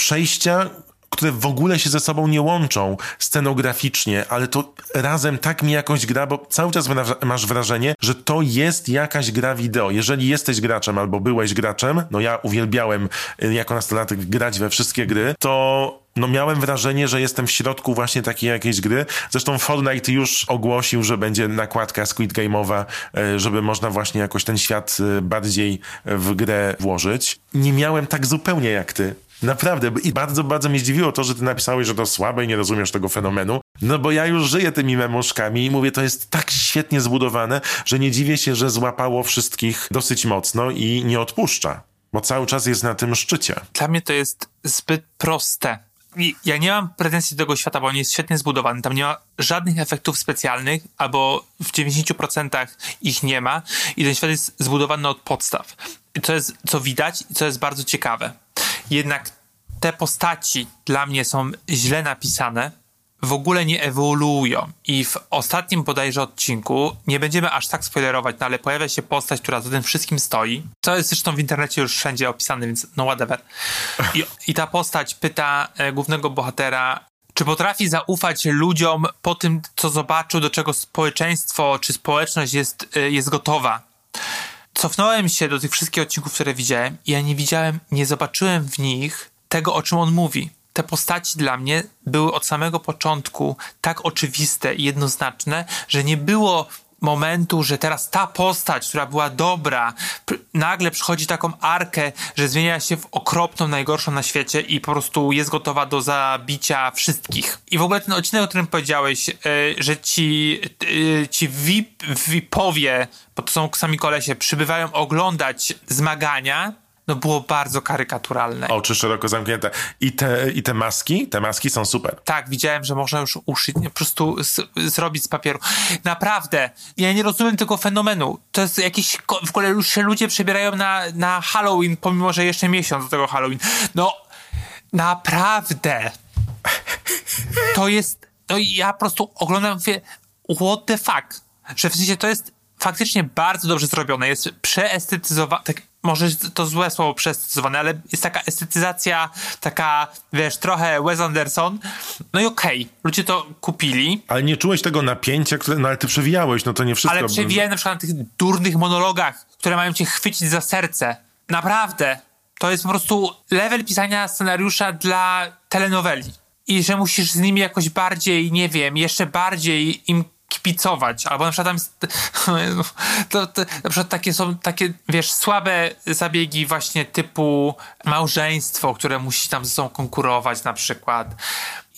Speaker 3: przejścia, które w ogóle się ze sobą nie łączą scenograficznie, ale to razem tak mi jakoś gra, bo cały czas masz wrażenie, że to jest jakaś gra wideo. Jeżeli jesteś graczem albo byłeś graczem, no ja uwielbiałem y, jako nastolatek grać we wszystkie gry, to no miałem wrażenie, że jestem w środku właśnie takiej jakiejś gry. Zresztą Fortnite już ogłosił, że będzie nakładka Squid Game'owa, e, żeby można właśnie jakoś ten świat e, bardziej w grę włożyć. Nie miałem tak zupełnie jak ty. Naprawdę. I bardzo, bardzo mnie zdziwiło to, że ty napisałeś, że to słabe i nie rozumiesz tego fenomenu. No bo ja już żyję tymi memuszkami i mówię, to jest tak świetnie zbudowane, że nie dziwię się, że złapało wszystkich dosyć mocno i nie odpuszcza. Bo cały czas jest na tym szczycie.
Speaker 2: Dla mnie to jest zbyt proste. I ja nie mam pretensji do tego świata, bo on jest świetnie zbudowany. Tam nie ma żadnych efektów specjalnych, albo w 90% ich nie ma. I ten świat jest zbudowany od podstaw. I to jest, co widać i co jest bardzo ciekawe. Jednak te postaci dla mnie są źle napisane, w ogóle nie ewoluują. I w ostatnim bodajże odcinku, nie będziemy aż tak spoilerować, no ale pojawia się postać, która za tym wszystkim stoi. To jest zresztą w internecie już wszędzie opisane, więc no whatever. I, i ta postać pyta e, głównego bohatera, czy potrafi zaufać ludziom po tym, co zobaczył, do czego społeczeństwo czy społeczność jest, e, jest gotowa. Cofnąłem się do tych wszystkich odcinków, które widziałem i ja nie widziałem, nie zobaczyłem w nich tego, o czym on mówi. Te postaci dla mnie były od samego początku tak oczywiste i jednoznaczne, że nie było momentu, że teraz ta postać, która była dobra, nagle przychodzi taką arkę, że zmienia się w okropną, najgorszą na świecie i po prostu jest gotowa do zabicia wszystkich. I w ogóle ten odcinek, o którym powiedziałeś, yy, że ci, yy, ci VIP, VIPowie, bo to są sami kolesie, przybywają oglądać zmagania, no było bardzo karykaturalne.
Speaker 3: Oczy szeroko zamknięte. I te, I te maski? Te maski są super.
Speaker 2: Tak, widziałem, że można już uszyć, po prostu z, zrobić z papieru. Naprawdę, ja nie rozumiem tego fenomenu. To jest jakiś, w ogóle już się ludzie przebierają na, na Halloween, pomimo, że jeszcze miesiąc do tego Halloween. No, naprawdę. To jest, no ja po prostu oglądam, mówię, what the fuck? Że w sensie to jest faktycznie bardzo dobrze zrobione, jest przeestetyzowane, tak, może to złe słowo przeestetyzowane, ale jest taka estetyzacja, taka, wiesz, trochę Wes Anderson. No i okej, okay, ludzie to kupili.
Speaker 3: Ale nie czułeś tego napięcia, które, no ale ty przewijałeś, no to nie wszystko.
Speaker 2: Ale przewijałem na przykład na tych durnych monologach, które mają cię chwycić za serce. Naprawdę. To jest po prostu level pisania scenariusza dla telenoweli. I że musisz z nimi jakoś bardziej, nie wiem, jeszcze bardziej im kipicować, albo na przykład tam jest, to, to, na przykład takie są takie, wiesz, słabe zabiegi właśnie typu małżeństwo, które musi tam ze sobą konkurować na przykład,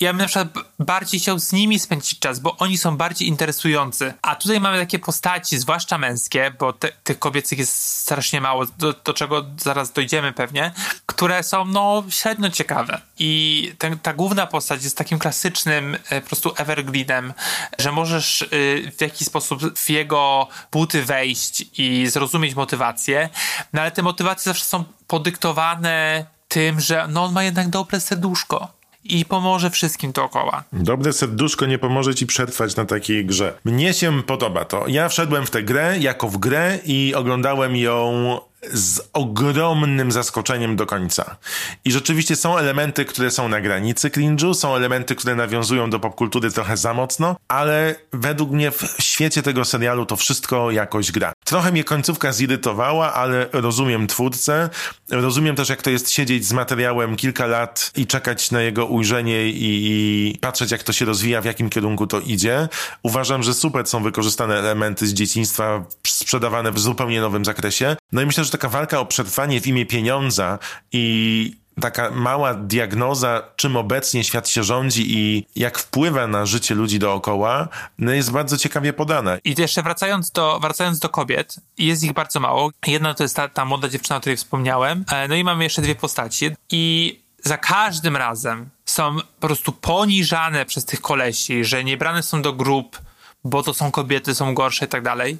Speaker 2: ja bym na przykład bardziej chciał z nimi spędzić czas, bo oni są bardziej interesujący. A tutaj mamy takie postaci, zwłaszcza męskie, bo te, tych kobiecych jest strasznie mało, do, do czego zaraz dojdziemy pewnie, które są no średnio ciekawe. I ten, ta główna postać jest takim klasycznym e, po prostu evergreenem, że możesz y, w jakiś sposób w jego buty wejść i zrozumieć motywację, no ale te motywacje zawsze są podyktowane tym, że no on ma jednak dobre serduszko i pomoże wszystkim dookoła.
Speaker 3: Dobre serduszko nie pomoże ci przetrwać na takiej grze. Mnie się podoba to. Ja wszedłem w tę grę jako w grę i oglądałem ją z ogromnym zaskoczeniem do końca. I rzeczywiście są elementy, które są na granicy cringe'u, są elementy, które nawiązują do popkultury trochę za mocno, ale według mnie w świecie tego serialu to wszystko jakoś gra. Trochę mnie końcówka zirytowała, ale rozumiem twórcę. Rozumiem też, jak to jest siedzieć z materiałem kilka lat i czekać na jego ujrzenie i patrzeć, jak to się rozwija, w jakim kierunku to idzie. Uważam, że super są wykorzystane elementy z dzieciństwa, sprzedawane w zupełnie nowym zakresie. No i myślę, że taka walka o przetrwanie w imię pieniądza i taka mała diagnoza, czym obecnie świat się rządzi i jak wpływa na życie ludzi dookoła, no jest bardzo ciekawie podana.
Speaker 2: I jeszcze wracając do, wracając do kobiet, jest ich bardzo mało. Jedna to jest ta, ta młoda dziewczyna, o której wspomniałem. E, no i mamy jeszcze dwie postaci. I za każdym razem są po prostu poniżane przez tych kolesi, że nie brane są do grup, bo to są kobiety, są gorsze i tak dalej.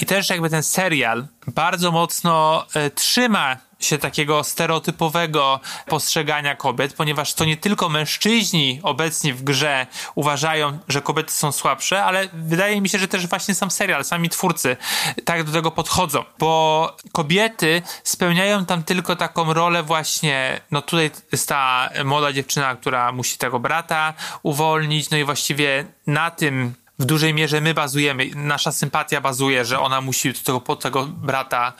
Speaker 2: I też jakby ten serial bardzo mocno y, trzyma się takiego stereotypowego postrzegania kobiet, ponieważ to nie tylko mężczyźni obecnie w grze uważają, że kobiety są słabsze, ale wydaje mi się, że też właśnie sam serial, sami twórcy tak do tego podchodzą, bo kobiety spełniają tam tylko taką rolę właśnie, no tutaj jest ta młoda dziewczyna, która musi tego brata uwolnić, no i właściwie na tym w dużej mierze my bazujemy, nasza sympatia bazuje, że ona musi do tego, po tego brata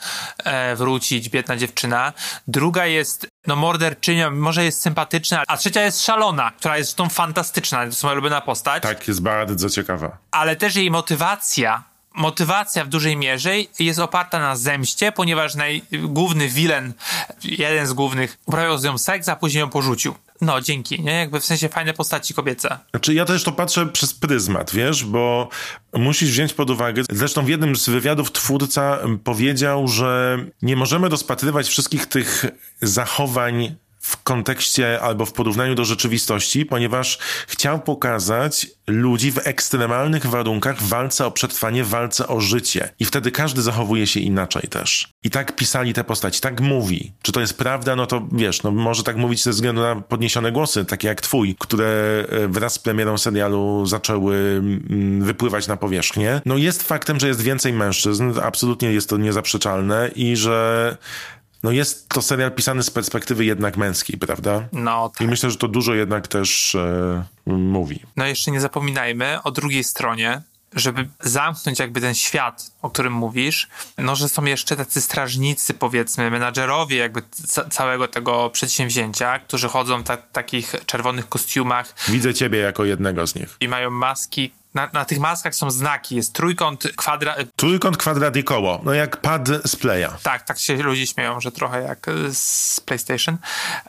Speaker 2: e, wrócić, biedna dziewczyna. Druga jest, no, morderczynią, może jest sympatyczna, a trzecia jest szalona, która jest tą fantastyczna, to jest moja ulubiona postać.
Speaker 3: Tak, jest bardzo ciekawa.
Speaker 2: Ale też jej motywacja, motywacja w dużej mierze jest oparta na zemście, ponieważ naj, główny wilen, jeden z głównych, uprawiał z nią seks, a później ją porzucił. No, dzięki, nie? Jakby w sensie fajne postaci kobiece.
Speaker 3: Znaczy ja też to patrzę przez pryzmat, wiesz, bo musisz wziąć pod uwagę, zresztą w jednym z wywiadów twórca powiedział, że nie możemy rozpatrywać wszystkich tych zachowań w kontekście albo w porównaniu do rzeczywistości, ponieważ chciał pokazać ludzi w ekstremalnych warunkach w walce o przetrwanie, w walce o życie. I wtedy każdy zachowuje się inaczej też. I tak pisali te postaci, tak mówi. Czy to jest prawda? No to wiesz, no może tak mówić ze względu na podniesione głosy, takie jak twój, które e, wraz z premierą serialu zaczęły mm, wypływać na powierzchnię. No jest faktem, że jest więcej mężczyzn, absolutnie jest to niezaprzeczalne i że no jest to serial pisany z perspektywy jednak męskiej, prawda?
Speaker 2: No, tak.
Speaker 3: I myślę, że to dużo jednak też e, mówi.
Speaker 2: No jeszcze nie zapominajmy o drugiej stronie, żeby zamknąć jakby ten świat, o którym mówisz, no, że są jeszcze tacy strażnicy, powiedzmy, menadżerowie jakby ca całego tego przedsięwzięcia, którzy chodzą w ta takich czerwonych kostiumach.
Speaker 3: Widzę ciebie jako jednego z nich.
Speaker 2: I mają maski, na, na, tych maskach są znaki, jest trójkąt, kwadrat.
Speaker 3: Trójkąt, kwadrat i koło. No jak pad z Playa.
Speaker 2: Tak, tak się ludzie śmieją, że trochę jak z PlayStation.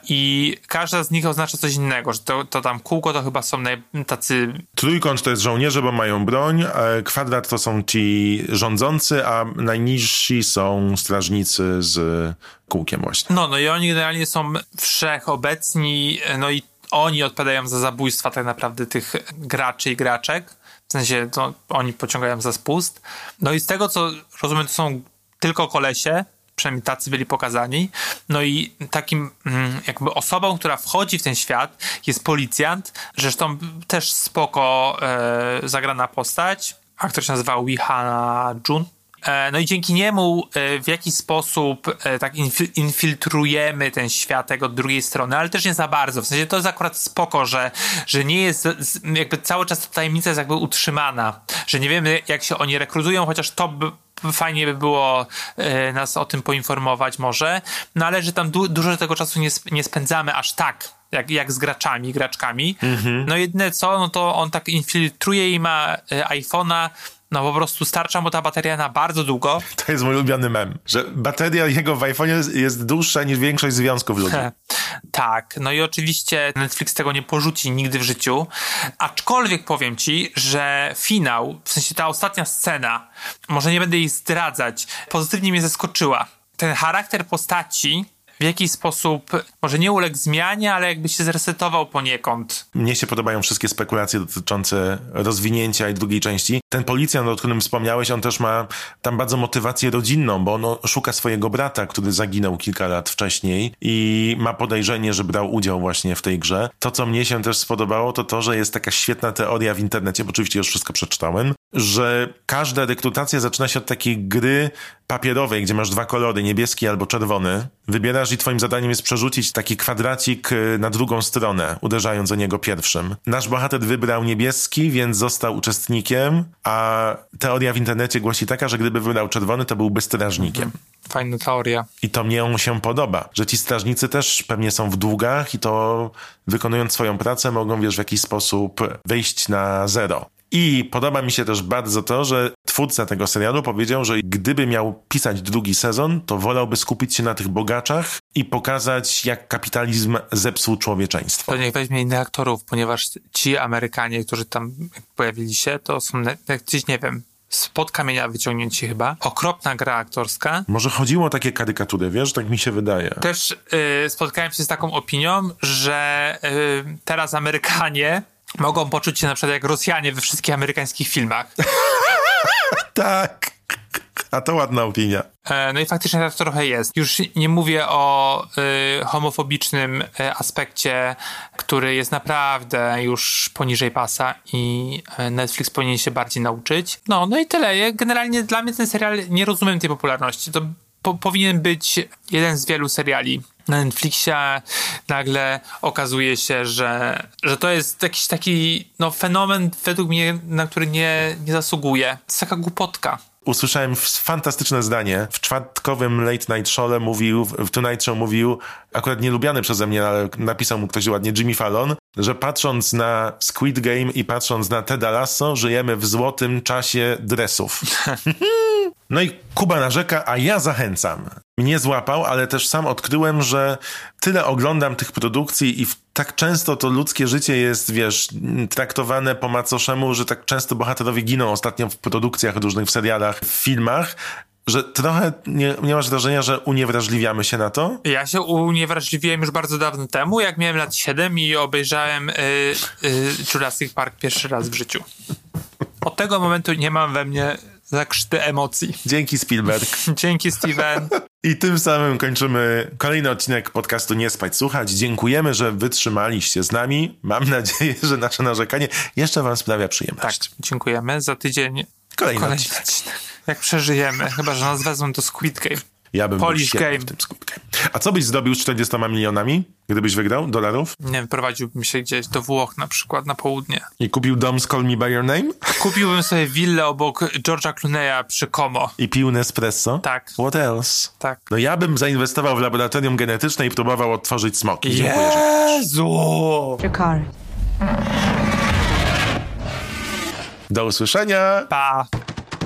Speaker 2: I każda z nich oznacza coś innego, że to, to tam kółko to chyba są naj, tacy...
Speaker 3: Trójkąt to jest żołnierze, bo mają broń, kwadrat to są ci rządzący, a najniżsi są strażnicy z kółkiem właśnie.
Speaker 2: No, no i oni generalnie są wszechobecni, no i oni odpowiadają za zabójstwa tak naprawdę tych graczy i graczek. Sensie to oni pociągają za spust. No i z tego, co rozumiem, to są tylko kolesie, przynajmniej tacy byli pokazani. No i takim mm, jakby osobą, która wchodzi w ten świat jest policjant, zresztą też spoko e, zagrana postać. Aktor się nazywa Wihana Jun. E, no i dzięki niemu e, w jakiś sposób e, tak infiltrujemy ten świat od drugiej strony, ale też nie za bardzo. W sensie to jest akurat spoko, że, że nie jest jakby cały czas ta tajemnica jest jakby utrzymana, że nie wiemy jak się oni rekrutują, chociaż to by, fajnie by było nas o tym poinformować może, no ale że tam du dużo tego czasu nie, sp nie spędzamy aż tak jak, jak z graczami, graczkami. Mm-hmm. No jedyne co, no to on tak infiltruje i ma iPhone'a no po prostu starcza mu ta bateria na bardzo długo.
Speaker 3: To jest mój ulubiony mem, że bateria jego w iPhone'ie jest, jest dłuższa niż większość związków ludzi.
Speaker 2: tak, no i oczywiście Netflix tego nie porzuci nigdy w życiu, aczkolwiek powiem ci, że finał, w sensie ta ostatnia scena, może nie będę jej zdradzać, pozytywnie mnie zaskoczyła. Ten charakter postaci w jakiś sposób może nie uległ zmianie, ale jakby się zresetował poniekąd.
Speaker 3: Mnie się podobają wszystkie spekulacje dotyczące rozwinięcia i drugiej części. Ten policjant, o którym wspomniałeś, on też ma tam bardzo motywację rodzinną, bo on szuka swojego brata, który zaginął kilka lat wcześniej i ma podejrzenie, że brał udział właśnie w tej grze. To, co mnie się też spodobało, to to, że jest taka świetna teoria w internecie, bo oczywiście już wszystko przeczytałem, że każda rekrutacja zaczyna się od takiej gry papierowej, gdzie masz dwa kolory, niebieski albo czerwony. Wybierasz i twoim zadaniem jest przerzucić taki kwadracik y, na drugą stronę, uderzając o niego pierwszym. Nasz bohater wybrał niebieski, więc został uczestnikiem, a teoria w internecie głosi taka, że gdyby wybrał czerwony, to byłby strażnikiem. Mhm.
Speaker 2: Fajna teoria.
Speaker 3: I to mnie się podoba, że ci strażnicy też pewnie są w długach i to wykonując swoją pracę mogą, wiesz, w jakiś sposób wyjść na zero. I podoba mi się też bardzo to, że twórca tego serialu powiedział, że gdyby miał pisać drugi sezon, to wolałby skupić się na tych bogaczach i pokazać, jak kapitalizm zepsuł człowieczeństwo.
Speaker 2: To niech weźmie innych aktorów, ponieważ ci Amerykanie, którzy tam pojawili się, to są gdzieś, nie wiem, spod kamienia wyciągnięci chyba. Okropna gra aktorska.
Speaker 3: Może chodziło o takie karykatury, wiesz? Tak mi się wydaje.
Speaker 2: Też yy, spotkałem się z taką opinią, że yy, teraz Amerykanie mogą poczuć się na przykład jak Rosjanie we wszystkich amerykańskich filmach.
Speaker 3: tak. A to ładna opinia.
Speaker 2: E, no i faktycznie tak trochę jest. Już nie mówię o y, homofobicznym y, aspekcie, który jest naprawdę już poniżej pasa i Netflix powinien się bardziej nauczyć. No, no i tyle. Generalnie dla mnie ten serial nie rozumiem tej popularności. To po, powinien być jeden z wielu seriali na Netflixie nagle okazuje się, że, że to jest jakiś taki no, fenomen według mnie, na który nie, nie zasługuje. To jest taka głupotka.
Speaker 3: Usłyszałem fantastyczne zdanie. W czwartkowym Late Night Show mówił, w Tonight Show mówił, akurat nielubiany przeze mnie, ale napisał mu ktoś ładnie, Jimmy Fallon, że patrząc na Squid Game i patrząc na Ted Lasso, żyjemy w złotym czasie dresów. No i Kuba narzeka, a ja zachęcam. Mnie złapał, ale też sam odkryłem, że tyle oglądam tych produkcji i tak często to ludzkie życie jest, wiesz, traktowane po macoszemu, że tak często bohaterowie giną ostatnio w produkcjach różnych, w serialach, w filmach, że trochę nie, nie masz wrażenia, że uniewrażliwiamy się na to?
Speaker 2: Ja się uniewrażliwiłem już bardzo dawno temu, jak miałem lat 7 i obejrzałem y, y, Jurassic Park pierwszy raz w życiu. Od tego momentu nie mam we mnie zakrzty emocji.
Speaker 3: Dzięki Spielberg.
Speaker 2: Dzięki Steven.
Speaker 3: I tym samym kończymy kolejny odcinek podcastu Nie Spać Słuchać. Dziękujemy, że wytrzymaliście z nami. Mam nadzieję, że nasze narzekanie jeszcze wam sprawia przyjemność.
Speaker 2: Tak, dziękujemy. Za tydzień
Speaker 3: kolejny,
Speaker 2: kolejny
Speaker 3: odcinek.
Speaker 2: odcinek. Jak przeżyjemy, chyba że nas wezmą do Squid Game.
Speaker 3: Ja bym
Speaker 2: Polish Game.
Speaker 3: w tym. A co byś zdobył z 40 milionami, gdybyś wygrał dolarów?
Speaker 2: Nie wiem, prowadziłbym się gdzieś do Włoch na przykład, na południe.
Speaker 3: I kupił dom z Call Me By Your Name?
Speaker 2: Kupiłbym sobie willę obok George'a Clooney'a przy Como.
Speaker 3: I pił Nespresso?
Speaker 2: Tak.
Speaker 3: What else?
Speaker 2: Tak.
Speaker 3: No ja bym zainwestował w laboratorium genetyczne i próbował odtworzyć smoki.
Speaker 2: Jezu!
Speaker 7: Jakar.
Speaker 3: Do usłyszenia!
Speaker 2: Pa!